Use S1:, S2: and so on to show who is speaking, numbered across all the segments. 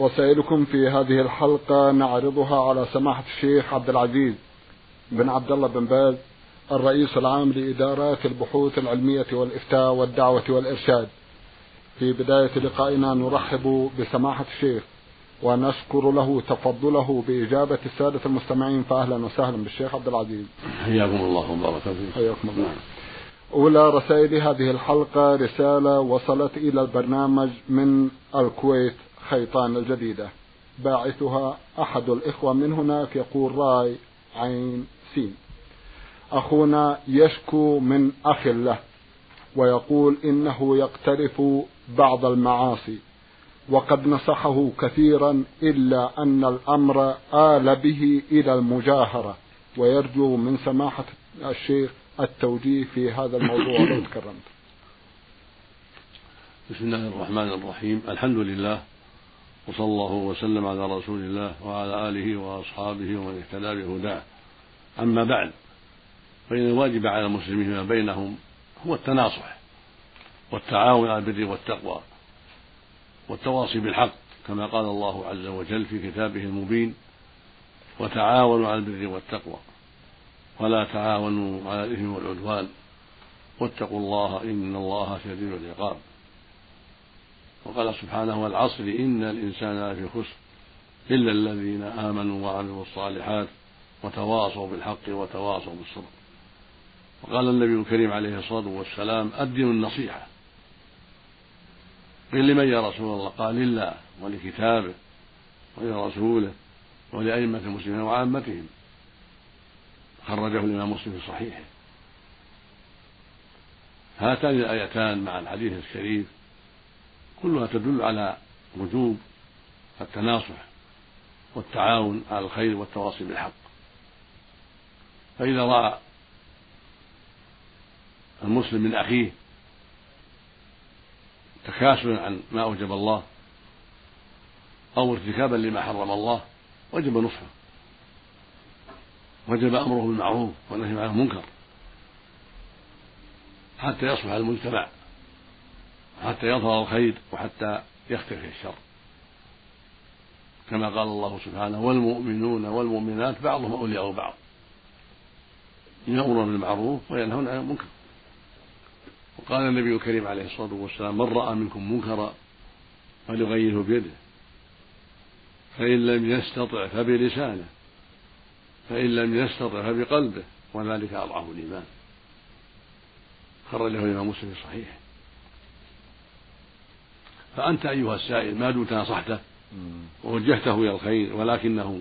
S1: رسائلكم في هذه الحلقة نعرضها على سماحة الشيخ عبد العزيز بن عبد الله بن باز الرئيس العام لإدارات البحوث العلمية والإفتاء والدعوة والإرشاد. في بداية لقائنا نرحب بسماحة الشيخ ونشكر له تفضله بإجابة السادة المستمعين فأهلا وسهلا بالشيخ عبد العزيز.
S2: حياكم الله وبارك فيكم.
S1: حياكم الله. أولى رسائل هذه الحلقة رسالة وصلت إلى البرنامج من الكويت. خيطان الجديدة. باعثها أحد الإخوة من هناك يقول رأي عين سين. أخونا يشكو من أخ له ويقول إنه يقترف بعض المعاصي وقد نصحه كثيرا إلا أن الأمر آل به إلى المجاهرة. ويرجو من سماحة الشيخ التوجيه في هذا الموضوع. لو تكرمت.
S2: بسم الله الرحمن الرحيم. الحمد لله. وصلى الله وسلم على رسول الله وعلى آله وأصحابه ومن اهتدى بهداه. أما بعد فإن الواجب على المسلمين فيما بينهم هو التناصح والتعاون على البر والتقوى والتواصي بالحق كما قال الله عز وجل في كتابه المبين وتعاونوا على البر والتقوى ولا تعاونوا على الإثم والعدوان واتقوا الله إن الله شديد العقاب. وقال سبحانه والعصر إن الإنسان لفي خسر إلا الذين آمنوا وعملوا الصالحات وتواصوا بالحق وتواصوا بالصبر. وقال النبي الكريم عليه الصلاة والسلام الدين النصيحة. قيل لمن يا رسول الله؟ قال لله ولكتابه ولرسوله ولأئمة المسلمين وعامتهم. خرجه الإمام مسلم في صحيحه. هاتان الآيتان مع الحديث الشريف كلها تدل على وجوب التناصح والتعاون على الخير والتواصي بالحق. فإذا رأى المسلم من أخيه تكاسلا عن ما أوجب الله أو ارتكابا لما حرم الله وجب نصحه. وجب أمره بالمعروف والنهي عن المنكر حتى يصلح المجتمع. حتى يظهر الخير وحتى يختفي الشر. كما قال الله سبحانه والمؤمنون والمؤمنات بعضهم أولياء بعض. يأمرون بالمعروف وينهون عن المنكر. وقال النبي الكريم عليه الصلاة والسلام من رأى منكم منكرا فليغيره بيده. فإن لم يستطع فبلسانه. فإن لم يستطع فبقلبه. وذلك أضعف الإيمان. خرجه الإمام مسلم في صحيحه. فأنت أيها السائل ما دمت نصحته؟ ووجهته إلى الخير ولكنه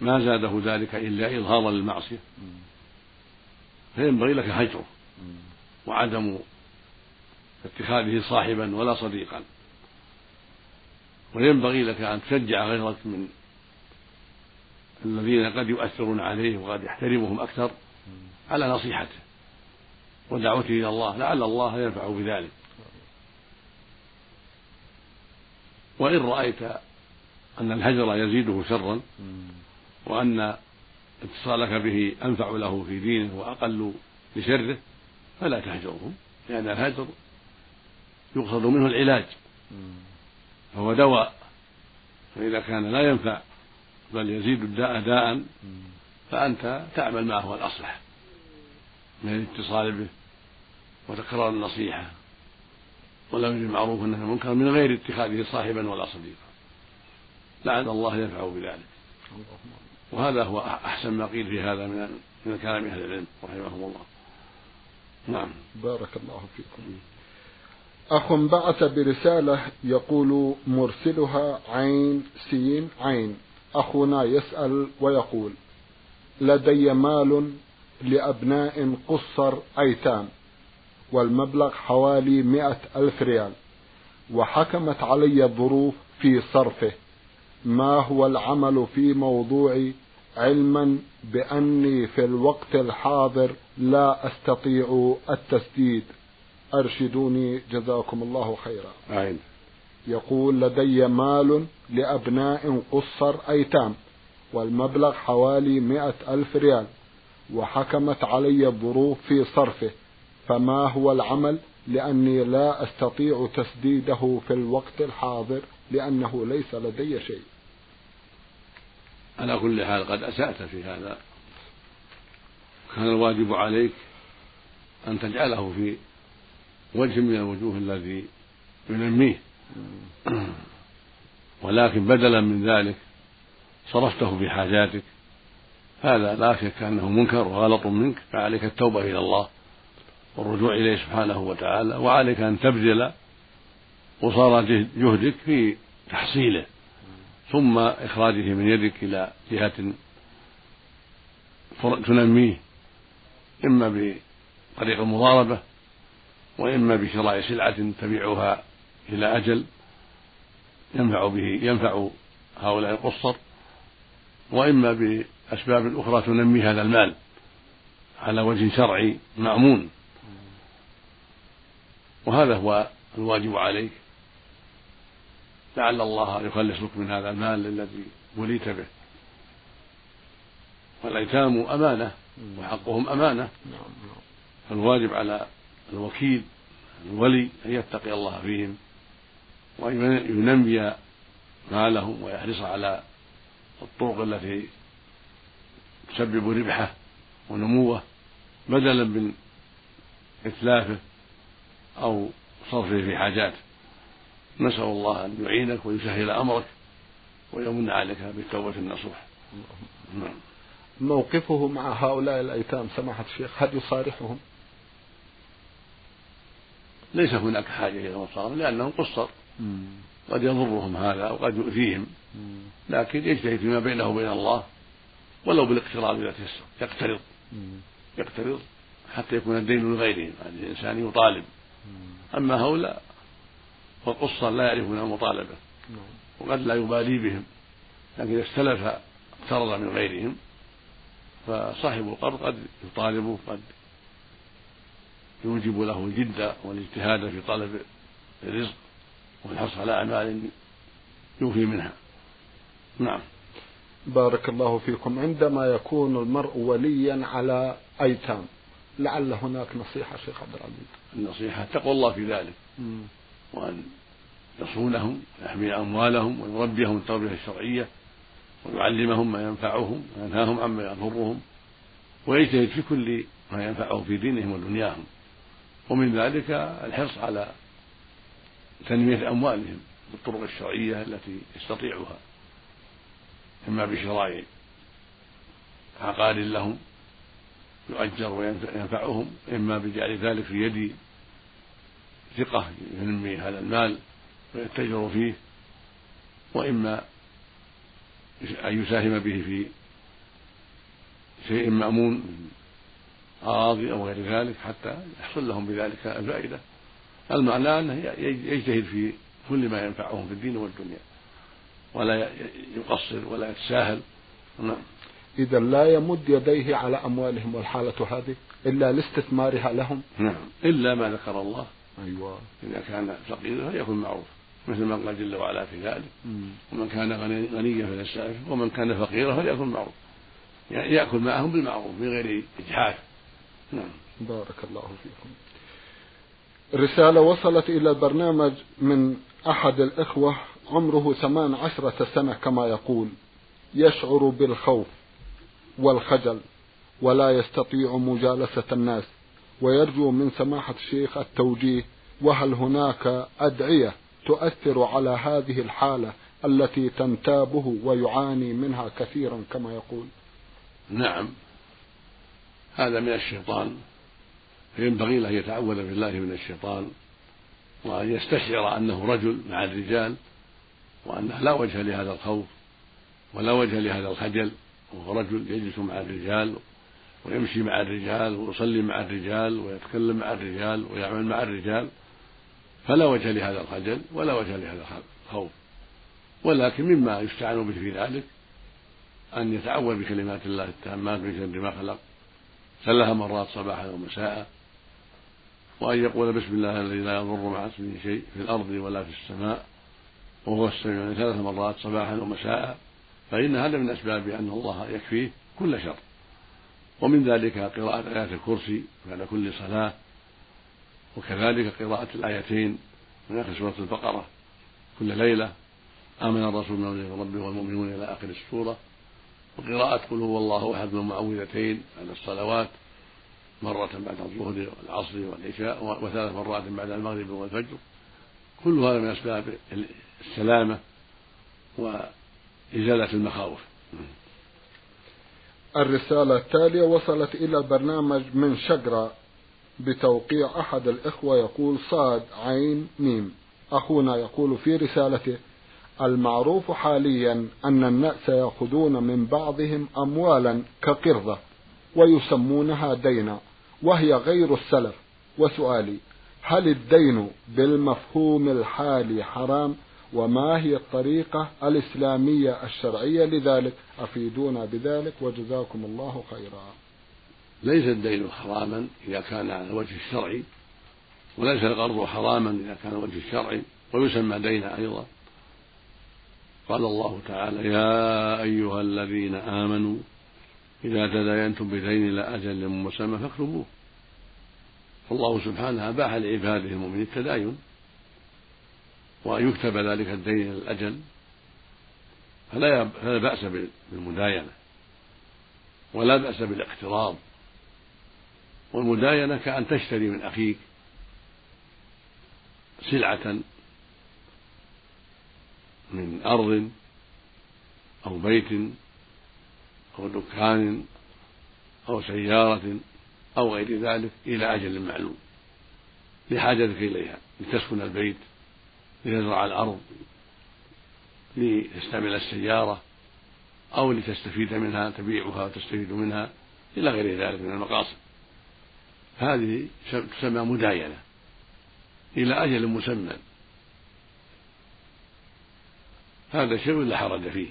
S2: ما زاده ذلك إلا إظهارا للمعصية. فينبغي لك هجره وعدم اتخاذه صاحبا ولا صديقا. وينبغي لك أن تشجع غيرك من الذين قد يؤثرون عليه وقد يحترمهم أكثر على نصيحته ودعوته إلى الله لعل الله ينفع بذلك. وإن رأيت أن الهجر يزيده شرا وأن اتصالك به أنفع له في دينه وأقل لشره فلا تهجره لأن الهجر يقصد منه العلاج. فهو دواء فإذا كان لا ينفع بل يزيد الداء داء فأنت تعمل ما هو الأصلح من الاتصال به وتكرار النصيحة. والأمر بالمعروف والنهي عن المنكر من غير اتخاذه صاحبا ولا صديقا. لعل الله ينفع بذلك. وهذا هو أحسن ما قيل في هذا من من كلام أهل العلم رحمهم الله. نعم.
S1: بارك الله فيكم. أخ بعث برسالة يقول مرسلها عين سين عين. أخونا يسأل ويقول لدي مال لأبناء قصر أيتام. والمبلغ حوالي مئة ألف ريال. وحكمت علي الظروف في صرفه. ما هو العمل في موضوع علما بأني في الوقت الحاضر لا أستطيع التسديد؟ أرشدوني جزاكم الله خيرا.
S2: أعين.
S1: يقول لدي مال لأبناء قصر أيتام والمبلغ حوالي مئة ألف ريال. وحكمت علي الظروف في صرفه. فما هو العمل؟ لأني لا أستطيع تسديده في الوقت الحاضر لأنه ليس لدي شيء.
S2: على كل حال قد أسأت في هذا. كان الواجب عليك أن تجعله في وجه من الوجوه الذي ينميه. ولكن بدلا من ذلك صرفته في حاجاتك. هذا لا شك أنه منكر وغلط منك. فعليك التوبة إلى الله. والرجوع إليه سبحانه وتعالى وعليك أن تبذل قصارى جهدك في تحصيله ثم إخراجه من يدك إلى جهة تنميه إما بطريق المضاربة وإما بشراء سلعة تبيعها إلى أجل ينفع به ينفع هؤلاء القصر وإما بأسباب أخرى تنمي هذا المال على وجه شرعي مأمون. وهذا هو الواجب عليك. لعل الله يخلصك من هذا المال الذي وليت به. والأيتام أمانة وحقهم أمانة. فالواجب على الوكيل الولي أن يتقي الله فيهم وأن ينمي مالهم ويحرص على الطرق التي تسبب ربحه ونموه بدلا من إتلافه أو صرفه في حاجاته نسأل الله أن يعينك ويسهل أمرك ويمن عليك بالتوبة النصوح.
S1: نعم. موقفه مع هؤلاء الأيتام سماحة الشيخ هل يصارحهم؟
S2: ليس هناك حاجة إلى المصارحة لأنهم قصر. قد يضرهم هذا وقد يؤذيهم. لكن يجتهد فيما بينه وبين الله ولو بالاقتراض إذا تيسر. يقترض. يقترض حتى يكون الدين لغيرهم يعني الإنسان يطالب. أما هؤلاء فالقصة لا يعرفون المطالبة. وقد لا يبالي بهم. لكن إذا استلف اقترض من غيرهم فصاحب القرض قد يطالبه قد يوجب له الجد والاجتهاد في طلب الرزق والحرص على أعمال يوفي منها. نعم.
S1: بارك الله فيكم. عندما يكون المرء وليا على أيتام لعل هناك نصيحة شيخ عبد العزيز.
S2: النصيحة تقوى الله في ذلك. وأن يصونهم ويحمي أموالهم ويربيهم التربية الشرعية ويعلمهم ما ينفعهم وينهاهم عما يضرهم ويجتهد في كل ما ينفعهم في دينهم ودنياهم. ومن ذلك الحرص على تنمية أموالهم بالطرق الشرعية التي يستطيعها. إما بشراء عقار لهم يؤجر وينفعهم إما بجعل ذلك في يد ثقة ينمي هذا المال ويتجر فيه وإما أن يساهم به في شيء مأمون من أراضي أو غير ذلك حتى يحصل لهم بذلك الفائدة. المعنى أنه يجتهد في كل ما ينفعهم في الدين والدنيا ولا يقصر ولا يتساهل. نعم.
S1: إذا لا يمد يديه على أموالهم والحالة هذه إلا لاستثمارها لهم.
S2: نعم. إلا ما ذكر الله.
S1: أيوة.
S2: إذا كان فقيرا فليكن معروف مثل ما قال جل وعلا في ذلك. ومن كان غنيا فليستعفف. ومن كان فقيرا فليكن معروف يعني يأكل معهم بالمعروف من غير إجحاف نعم.
S1: بارك الله فيكم. رسالة وصلت إلى البرنامج من أحد الإخوة عمره ثمان عشرة سنة كما يقول يشعر بالخوف. والخجل ولا يستطيع مجالسة الناس ويرجو من سماحة الشيخ التوجيه وهل هناك أدعية تؤثر على هذه الحالة التي تنتابه ويعاني منها كثيرا كما يقول؟
S2: نعم. هذا من الشيطان. فينبغي له أن يتعوذ بالله من الشيطان وأن يستشعر أنه رجل مع الرجال وأنه لا وجه لهذا الخوف ولا وجه لهذا الخجل. وهو رجل يجلس مع الرجال ويمشي مع الرجال ويصلي مع الرجال ويتكلم مع الرجال ويعمل مع الرجال. فلا وجه لهذا الخجل ولا وجه لهذا الخوف. ولكن مما يستعان به في ذلك أن يتعوذ بكلمات الله التامات من شر ما خلق. ثلاث مرات صباحا ومساء وأن يقول بسم الله الذي لا يضر مع اسمه شيء في الأرض ولا في السماء وهو السميع ثلاث مرات صباحا ومساء فإن هذا من أسباب أن الله يكفيه كل شر. ومن ذلك قراءة آيات الكرسي بعد كل صلاة وكذلك قراءة الآيتين من آخر سورة البقرة. كل ليلة آمن الرسول من ربه والمؤمنون إلى آخر السورة. وقراءة قل هو الله أحد المعوذتين على الصلوات مرة بعد الظهر والعصر والعشاء وثلاث مرات بعد المغرب والفجر. كل هذا من أسباب السلامة وإزالة المخاوف.
S1: الرسالة التالية وصلت إلى البرنامج من شقرة بتوقيع أحد الإخوة يقول صاد عين ميم. أخونا يقول في رسالته المعروف حاليا أن النأس يأخذون من بعضهم أموالا كقرضة ويسمونها دينا وهي غير السلف. وسؤالي هل الدين بالمفهوم الحالي حرام؟ وما هي الطريقة الإسلامية الشرعية لذلك؟ أفيدونا بذلك وجزاكم الله خيرا.
S2: ليس الدين حراما إذا كان على الوجه الشرعي وليس القرض حراما إذا كان الوجه الشرعي ويسمى دينا أيضا. قال الله تعالى يا أيها الذين آمنوا إذا تداينتم بدين إلى أجل مسمى فاكتبوه. فالله سبحانه أباح لعباده المؤمنين التداين. وأن يكتب ذلك الدين إلى الأجل فلا فلا بأس بالمداينة ولا بأس بالاقتراض والمداينة كأن تشتري من أخيك سلعة من أرض أو بيت أو دكان أو سيارة أو غير ذلك إلى أجل معلوم لحاجتك إليها لتسكن البيت. لتزرع الأرض لتستعمل السيارة أو لتستفيد منها تبيعها وتستفيد منها إلى غير ذلك من المقاصد. هذه تسمى مداينة إلى أجل مسمى. هذا شيء لا حرج فيه.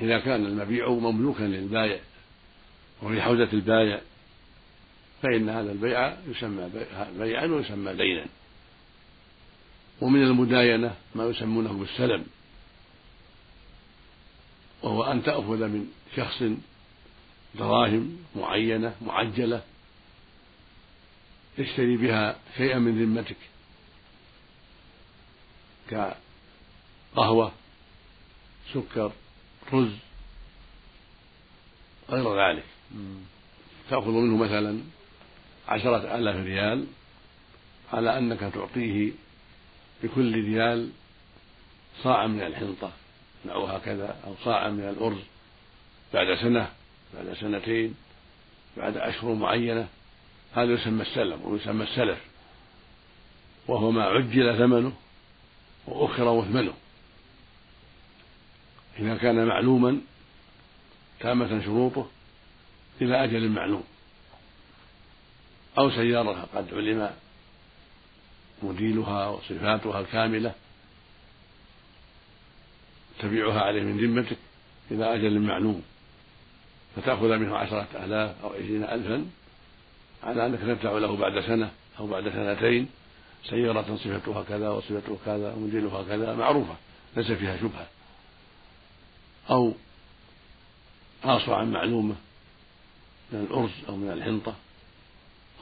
S2: إذا كان المبيع مملوكا للبائع وفي حوزة البائع فإن هذا البيع يسمى بيعا ويسمى دينا. ومن المداينة ما يسمونه بالسلم وهو أن تأخذ من شخص دراهم معينة معجلة يشتري بها شيئا من ذمتك كقهوة سكر رز غير ذلك. تأخذ منه مثلا عشرة آلاف ريال على أنك تعطيه بكل ريال صاعا من الحنطة أو هكذا أو صاعا من الأرز. بعد سنة بعد سنتين بعد أشهر معينة هذا يسمى السلم ويسمى السلف. وهو ما عجل ثمنه وأخر مثمنه إذا كان معلوما تامة شروطه إلى أجل معلوم. أو سيارة قد علم موديلها وصفاتها الكاملة. تبيعها عليه من ذمتك إلى أجل معلوم. فتأخذ منه عشرة آلاف أو عشرين ألفا على أنك تدفع له بعد سنة أو بعد سنتين. سيارة صفتها كذا وصفتها كذا وموديلها كذا معروفة ليس فيها شبهة. أو آصعا معلومة من الأرز أو من الحنطة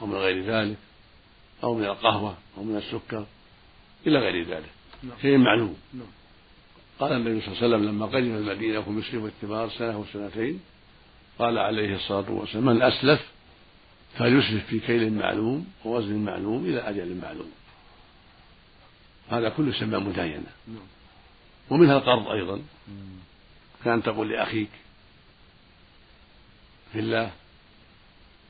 S2: أو من غير ذلك. أو من القهوة أو من السكر إلى غير ذلك نعم. شيء معلوم نعم. قال النبي صلى الله عليه وسلم لما قدم المدينة وهم يسلم الثمار سنة وسنتين قال عليه الصلاة والسلام من أسلف فليسلف في كيل معلوم ووزن معلوم إلى أجل معلوم هذا كله يسمى مداينة نعم. ومنها القرض أيضا كان تقول لأخيك في الله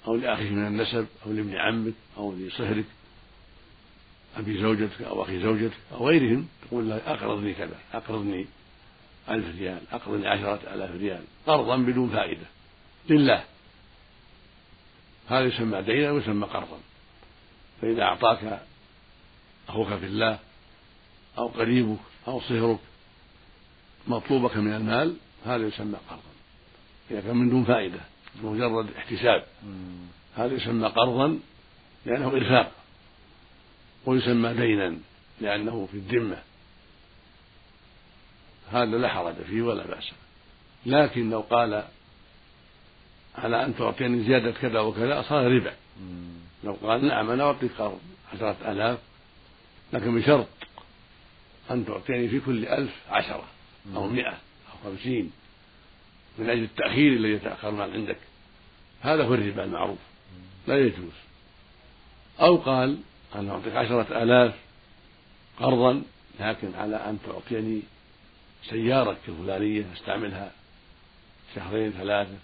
S2: أو لأخيك من النسب أو لابن عمك أو لصهرك أبي زوجتك أو أخي زوجتك أو غيرهم تقول له أقرضني كذا أقرضني ألف ريال أقرضني عشرة آلاف ريال قرضا بدون فائدة. لله. هذا يسمى دينا ويسمى قرضا. فإذا أعطاك أخوك في الله أو قريبك أو صهرك مطلوبك من المال هذا يسمى قرضا. إذا كان من دون فائدة مجرد احتساب هذا يسمى قرضا لأنه إرفاق. ويسمى دينا لأنه في الذمة. هذا لا حرج فيه ولا بأس. لكن لو قال على أن تعطيني زيادة كذا وكذا صار ربا. لو قال نعم أنا أعطيك قرض عشرة آلاف لكن بشرط أن تعطيني في كل ألف عشرة أو مئة أو خمسين من أجل التأخير الذي يتأخر المال عندك. هذا هو الربا المعروف. لا يجوز. أو قال أنا أعطيك عشرة آلاف قرضا لكن على أن تعطيني سيارة الفلانية أستعملها شهرين ثلاثة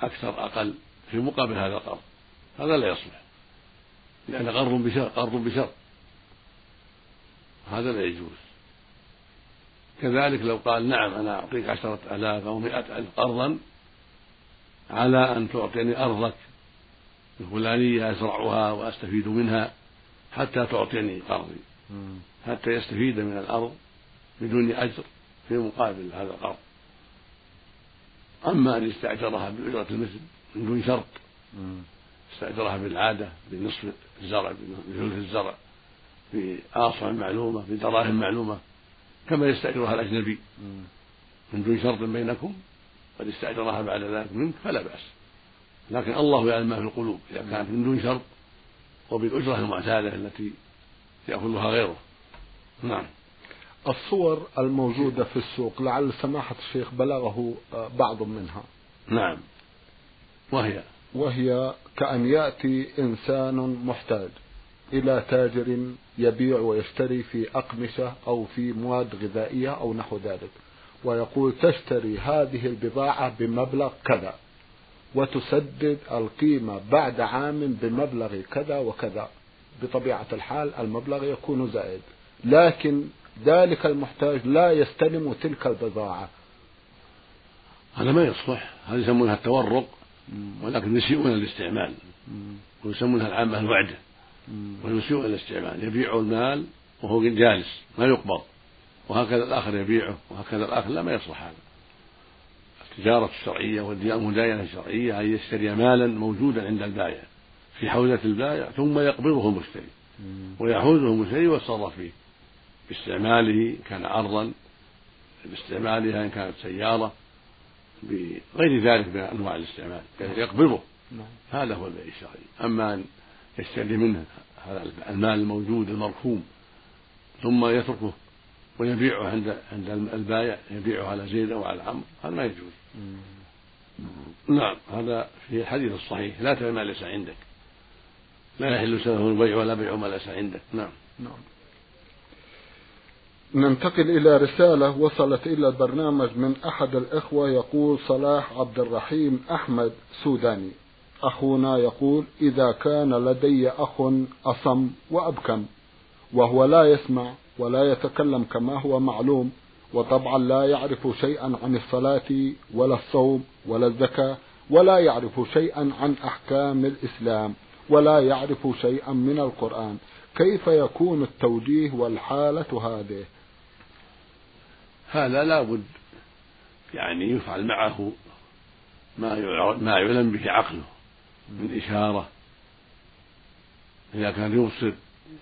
S2: أكثر أقل في مقابل هذا القرض. هذا لا يصلح. لأن قرض بشرط قرض بشرط هذا لا يجوز. كذلك لو قال نعم أنا أعطيك عشرة آلاف أو مئة ألف قرضا على أن تعطيني أرضك الفلانية أزرعها وأستفيد منها حتى تعطيني قرضي حتى يستفيد من الأرض بدون أجر في مقابل هذا القرض أما أن يستأجرها بأجرة المثل من دون شرط. استأجرها بالعادة بنصف الزرع بثلث الزرع بآصع معلومة بدراهم معلومة كما يستأجرها الأجنبي. من دون شرط بينكم قد استأجرها بعد ذلك منك فلا بأس. لكن الله يعلم ما في القلوب إذا كانت من دون شرط وبالأجرة المعتادة التي يأخذها غيره. نعم.
S1: الصور الموجودة في السوق لعل سماحة الشيخ بلغه آه، بعض منها.
S2: نعم. وهي؟
S1: وهي كأن يأتي إنسان محتاج إلى تاجر يبيع ويشتري في أقمشة أو في مواد غذائية أو نحو ذلك ويقول تشتري هذه البضاعة بمبلغ كذا. وتسدد القيمة بعد عام بمبلغ كذا وكذا. بطبيعة الحال المبلغ يكون زائد. لكن ذلك المحتاج لا يستلم تلك البضاعة.
S2: هذا ما يصلح. هذا يسمونها التورق ولكن يسيئون الاستعمال. ويسمونها العامة الوعدة. ويسيئون الاستعمال. يبيع المال وهو جالس ما يقبض. وهكذا الآخر يبيعه وهكذا الآخر لا ما يصلح هذا. التجارة الشرعية والمداينة الشرعية أن يشتري مالا موجودا عند البائع في حوزة البائع ثم يقبضه المشتري ويحوزه المشتري ويتصرف فيه باستعماله كان عرضا باستعمالها إن كانت سيارة بغير ذلك من أنواع الاستعمال يعني يقبضه. نعم. هذا هو البيع الشرعي. أما أن يشتري منه هذا المال الموجود المركوم ثم يتركه ويبيعه عند عند البائع يبيعه على زيد أو على عمرو هذا ما يجوز. نعم هذا في الحديث الصحيح لا تبع ما ليس عندك. لا يحل سلفه البيع ولا بيع ما ليس عندك. نعم. نعم.
S1: ننتقل إلى رسالة وصلت إلى البرنامج من أحد الإخوة يقول صلاح عبد الرحيم أحمد سوداني. أخونا يقول إذا كان لدي أخ أصم وأبكم وهو لا يسمع ولا يتكلم كما هو معلوم وطبعا لا يعرف شيئا عن الصلاة ولا الصوم ولا الزكاة ولا يعرف شيئا عن أحكام الإسلام ولا يعرف شيئا من القرآن. كيف يكون التوجيه والحالة هذه؟
S2: هذا لابد يعني يفعل معه ما ما يعلم به عقله من إشارة. إذا كان يبصر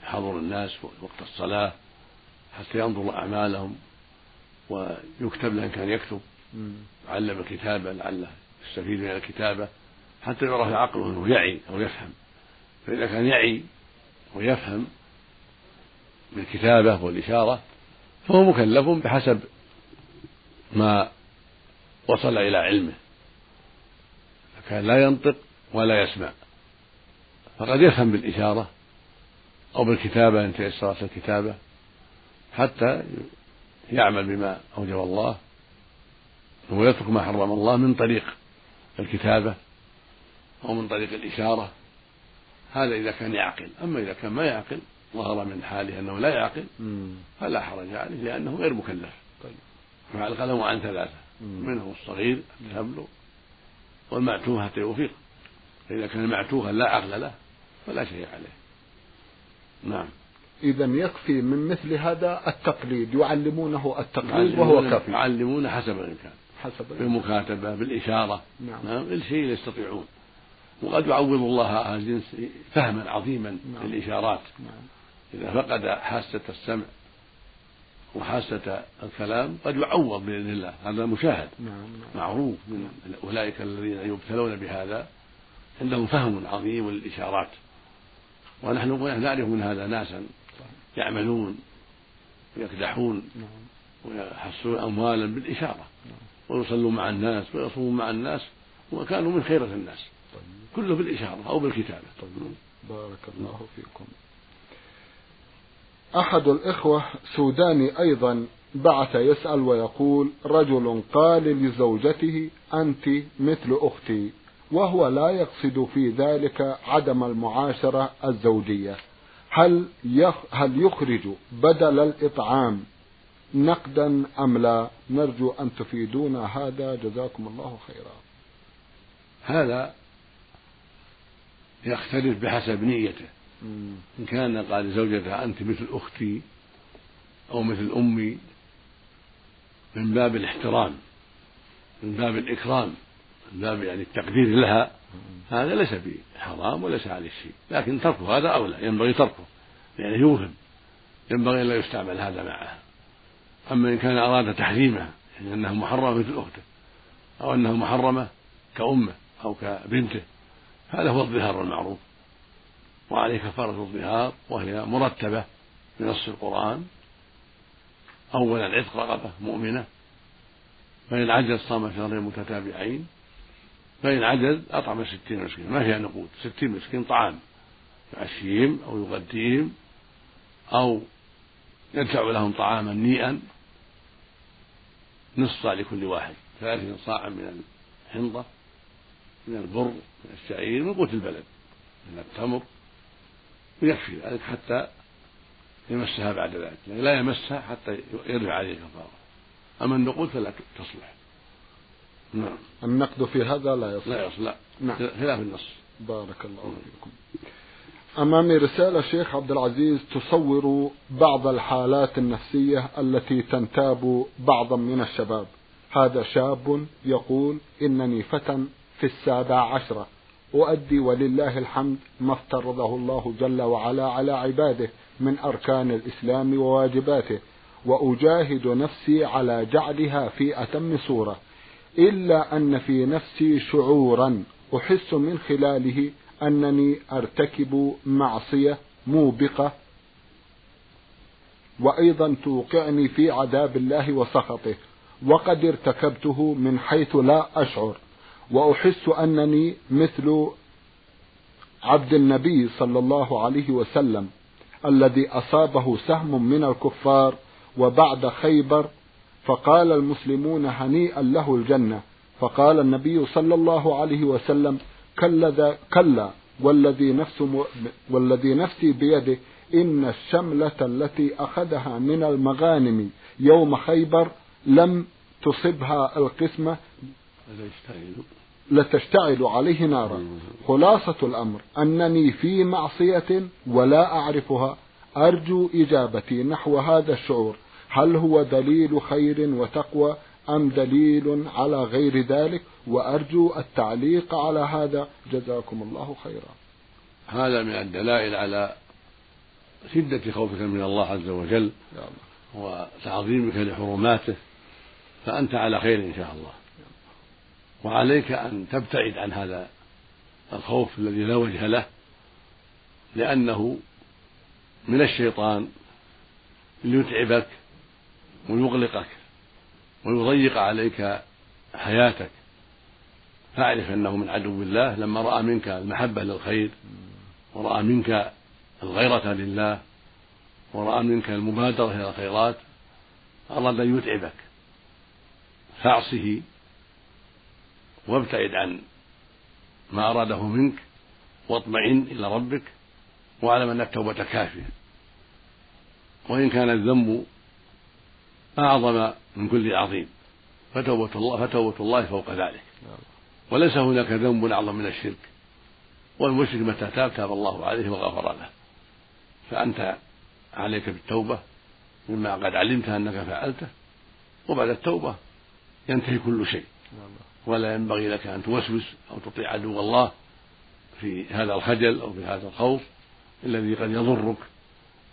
S2: حضر الناس وقت الصلاة حتى ينظر أعمالهم ويكتب له إن كان يكتب. علم الكتابة لعله يستفيد من الكتابة حتى يعرف عقله أنه يعي أو يفهم. فإذا كان يعي ويفهم بالكتابة والإشارة فهو مكلف بحسب ما وصل إلى علمه. فكان لا ينطق ولا يسمع. فقد يفهم بالإشارة أو بالكتابة إن تيسرت الكتابة. حتى يعمل بما أوجب الله ويترك ما حرم الله من طريق الكتابة أو من طريق الإشارة. هذا إذا كان يعقل. أما إذا كان ما يعقل ظهر من حاله أنه لا يعقل فلا حرج عليه لأنه غير مكلف. طيب. مع القلم عن ثلاثة. منهم الصغير الهبل والمعتوه حتى يوفق فإذا كان معتوها لا عقل له فلا شيء عليه. نعم.
S1: إذا يكفي من مثل هذا التقليد يعلمونه التقليد وهو كافي.
S2: يعلمون حسب الإمكان.
S1: حسب
S2: بالمكاتبة بالإشارة.
S1: نعم.
S2: نعم الشيء يستطيعون. وقد يعوض الله أهل الجنس فهما عظيما
S1: نعم.
S2: للإشارات.
S1: نعم.
S2: إذا فقد حاسة السمع وحاسة الكلام قد يعوض بإذن الله. هذا مشاهد.
S1: نعم نعم.
S2: معروف من أولئك الذين يبتلون بهذا عندهم فهم عظيم للإشارات. ونحن نعرف من هذا ناسا. يعملون ويكدحون ويحصلون أموالا بالإشارة ويصلون مع الناس ويصومون مع الناس وكانوا من خيرة الناس كله بالإشارة أو بالكتابة.
S1: طيب بارك الله فيكم. أحد الإخوة سوداني أيضا بعث يسأل ويقول رجل قال لزوجته أنت مثل أختي وهو لا يقصد في ذلك عدم المعاشرة الزوجية. هل يخ هل يخرج بدل الإطعام نقدا أم لا؟ نرجو أن تفيدونا. هذا جزاكم الله خيرا.
S2: هذا يختلف بحسب نيته.
S1: مم.
S2: إن كان قال لزوجته أنت مثل أختي أو مثل أمي من باب الاحترام من باب الإكرام من باب يعني التقدير لها هذا ليس بحرام وليس عليه شيء لكن تركه هذا أولى ينبغي تركه لأنه يوهم ينبغي أن لا يستعمل هذا معه. أما إن كان أراد تحريمه يعني أنها محرمة مثل أخته أو أنها محرمة كأمه أو كبنته هذا هو الظهار المعروف. وعليه كفارة الظهار وهي مرتبة بنص القرآن. أولا عتق رقبة مؤمنة فإن عجز صام شهرين متتابعين. فإن عجز أطعم ستين مسكين ما فيها نقود ستين مسكين طعام. يعشيهم أو يغديهم أو يدفع لهم طعاما نيئا نصف صاع لكل واحد. ثلاثين صاعا من الحنطة من البر من الشعير من قوت البلد من التمر. ويكفي ذلك حتى يمسها بعد ذلك. يعني لا يمسها حتى يرجع عليه كفارة. أما النقود فلا تصلح. نعم.
S1: النقد في هذا؟ لا يصح.
S2: لا يصلح
S1: نعم.
S2: خلاف النص.
S1: بارك الله فيكم. أمامي رسالة شيخ عبد العزيز تصور بعض الحالات النفسية التي تنتاب بعضا من الشباب. هذا شاب يقول إنني فتى في السابع عشرة أؤدي ولله الحمد ما افترضه الله جل وعلا على عباده من أركان الإسلام وواجباته. وأجاهد نفسي على جعلها في أتم صورة. إلا أن في نفسي شعورا أحس من خلاله أنني أرتكب معصية موبقة. وأيضا توقعني في عذاب الله وسخطه وقد ارتكبته من حيث لا أشعر. وأحس أنني مثل عبد النبي صلى الله عليه وسلم الذي أصابه سهم من الكفار وبعد خيبر فقال المسلمون هنيئا له الجنة. فقال النبي صلى الله عليه وسلم كلا كلا والذي نفس والذي نفسي بيده إن الشملة التي أخذها من المغانم يوم خيبر لم تصبها القسمة لتشتعل عليه نارا. خلاصة الأمر أنني في معصية ولا أعرفها أرجو إجابتي نحو هذا الشعور. هل هو دليل خير وتقوى أم دليل على غير ذلك؟ وأرجو التعليق على هذا. جزاكم الله خيرا.
S2: هذا من الدلائل على شدة خوفك من الله عز وجل وتعظيمك لحرماته فأنت على خير إن شاء الله. وعليك أن تبتعد عن هذا الخوف الذي لا وجه له لأنه من الشيطان ليتعبك ويغلقك ويضيق عليك حياتك. فاعرف أنه من عدو الله لما رأى منك المحبة للخير ورأى منك الغيرة لله ورأى منك المبادرة إلى الخيرات أراد أن يتعبك. فاعصه وابتعد عن ما أراده منك واطمئن إلى ربك واعلم أن التوبة كافية. وإن كان الذنب أعظم من كل عظيم. فتوبة الله فتوبة الله فوق ذلك. وليس هناك ذنب أعظم من الشرك. والمشرك متى تاب تاب الله عليه وغفر له. فأنت عليك بالتوبة مما قد علمت أنك فعلته وبعد التوبة ينتهي كل شيء. ولا ينبغي لك أن توسوس أو تطيع عدو الله في هذا الخجل أو في هذا الخوف الذي قد يضرك.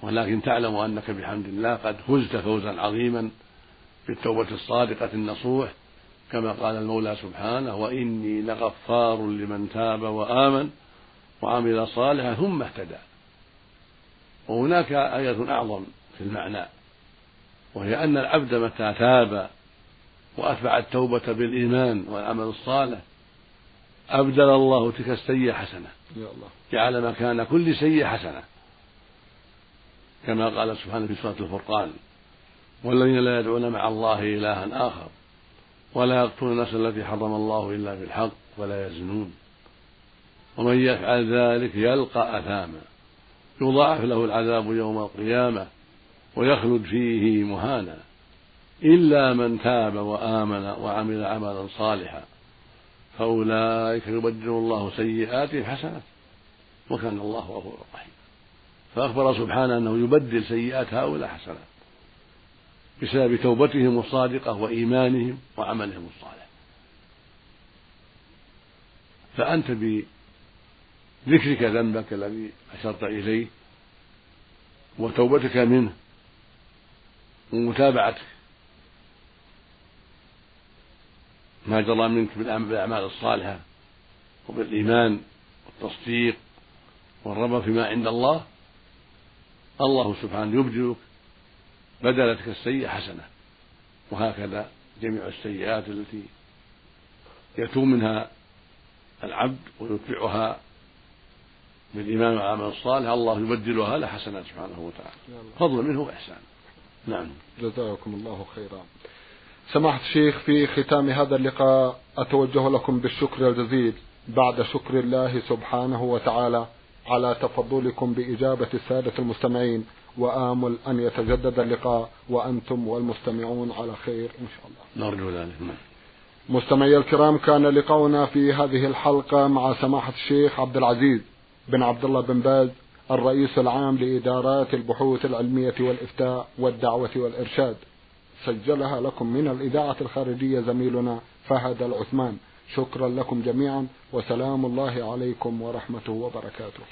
S2: ولكن تعلم أنك بحمد الله قد فزت فوزا عظيما بالتوبة الصادقة النصوح كما قال المولى سبحانه وإني لغفار لمن تاب وآمن وعمل صالحا ثم اهتدى. وهناك آية أعظم في المعنى وهي أن العبد متى تاب وأتبع التوبة بالإيمان والعمل الصالح أبدل الله تلك السيئة حسنة جعل مكان كل سيئة حسنة. كما قال سبحانه في سورة الفرقان والذين لا يدعون مع الله إلها آخر ولا يقتلون النفس التي حرم الله إلا بالحق ولا يزنون. ومن يفعل ذلك يلقى أثاما يضاعف له العذاب يوم القيامة ويخلد فيه مهانا إلا من تاب وآمن وعمل عملا صالحا. فأولئك يبدل الله سيئاتهم حسنات وكان الله غفورا رحيما فأخبر سبحانه أنه يبدل سيئات هؤلاء حسنات بسبب توبتهم الصادقة وإيمانهم وعملهم الصالح. فأنت بذكرك ذنبك الذي أشرت إليه وتوبتك منه ومتابعتك ما جرى منك بالأعمال الصالحة وبالإيمان والتصديق والرغبة فيما عند الله الله سبحانه يبدلك بدلتك السيئة حسنة. وهكذا جميع السيئات التي يتوب منها العبد ويتبعها بالإيمان والعمل الصالح الله يبدلها له حسنات سبحانه وتعالى. فضل منه وإحسان نعم.
S1: جزاكم الله خيرا. سماحة الشيخ في ختام هذا اللقاء أتوجه لكم بالشكر الجزيل. بعد شكر الله سبحانه وتعالى. على تفضلكم بإجابة السادة المستمعين وآمل أن يتجدد اللقاء وأنتم والمستمعون على خير إن شاء
S2: الله. نرجو ذلك.
S1: مستمعي الكرام كان لقاؤنا في هذه الحلقة مع سماحة الشيخ عبد العزيز بن عبد الله بن باز الرئيس العام لإدارات البحوث العلمية والإفتاء والدعوة والإرشاد. سجلها لكم من الإذاعة الخارجية زميلنا فهد العثمان. شكرا لكم جميعا وسلام الله عليكم ورحمته وبركاته.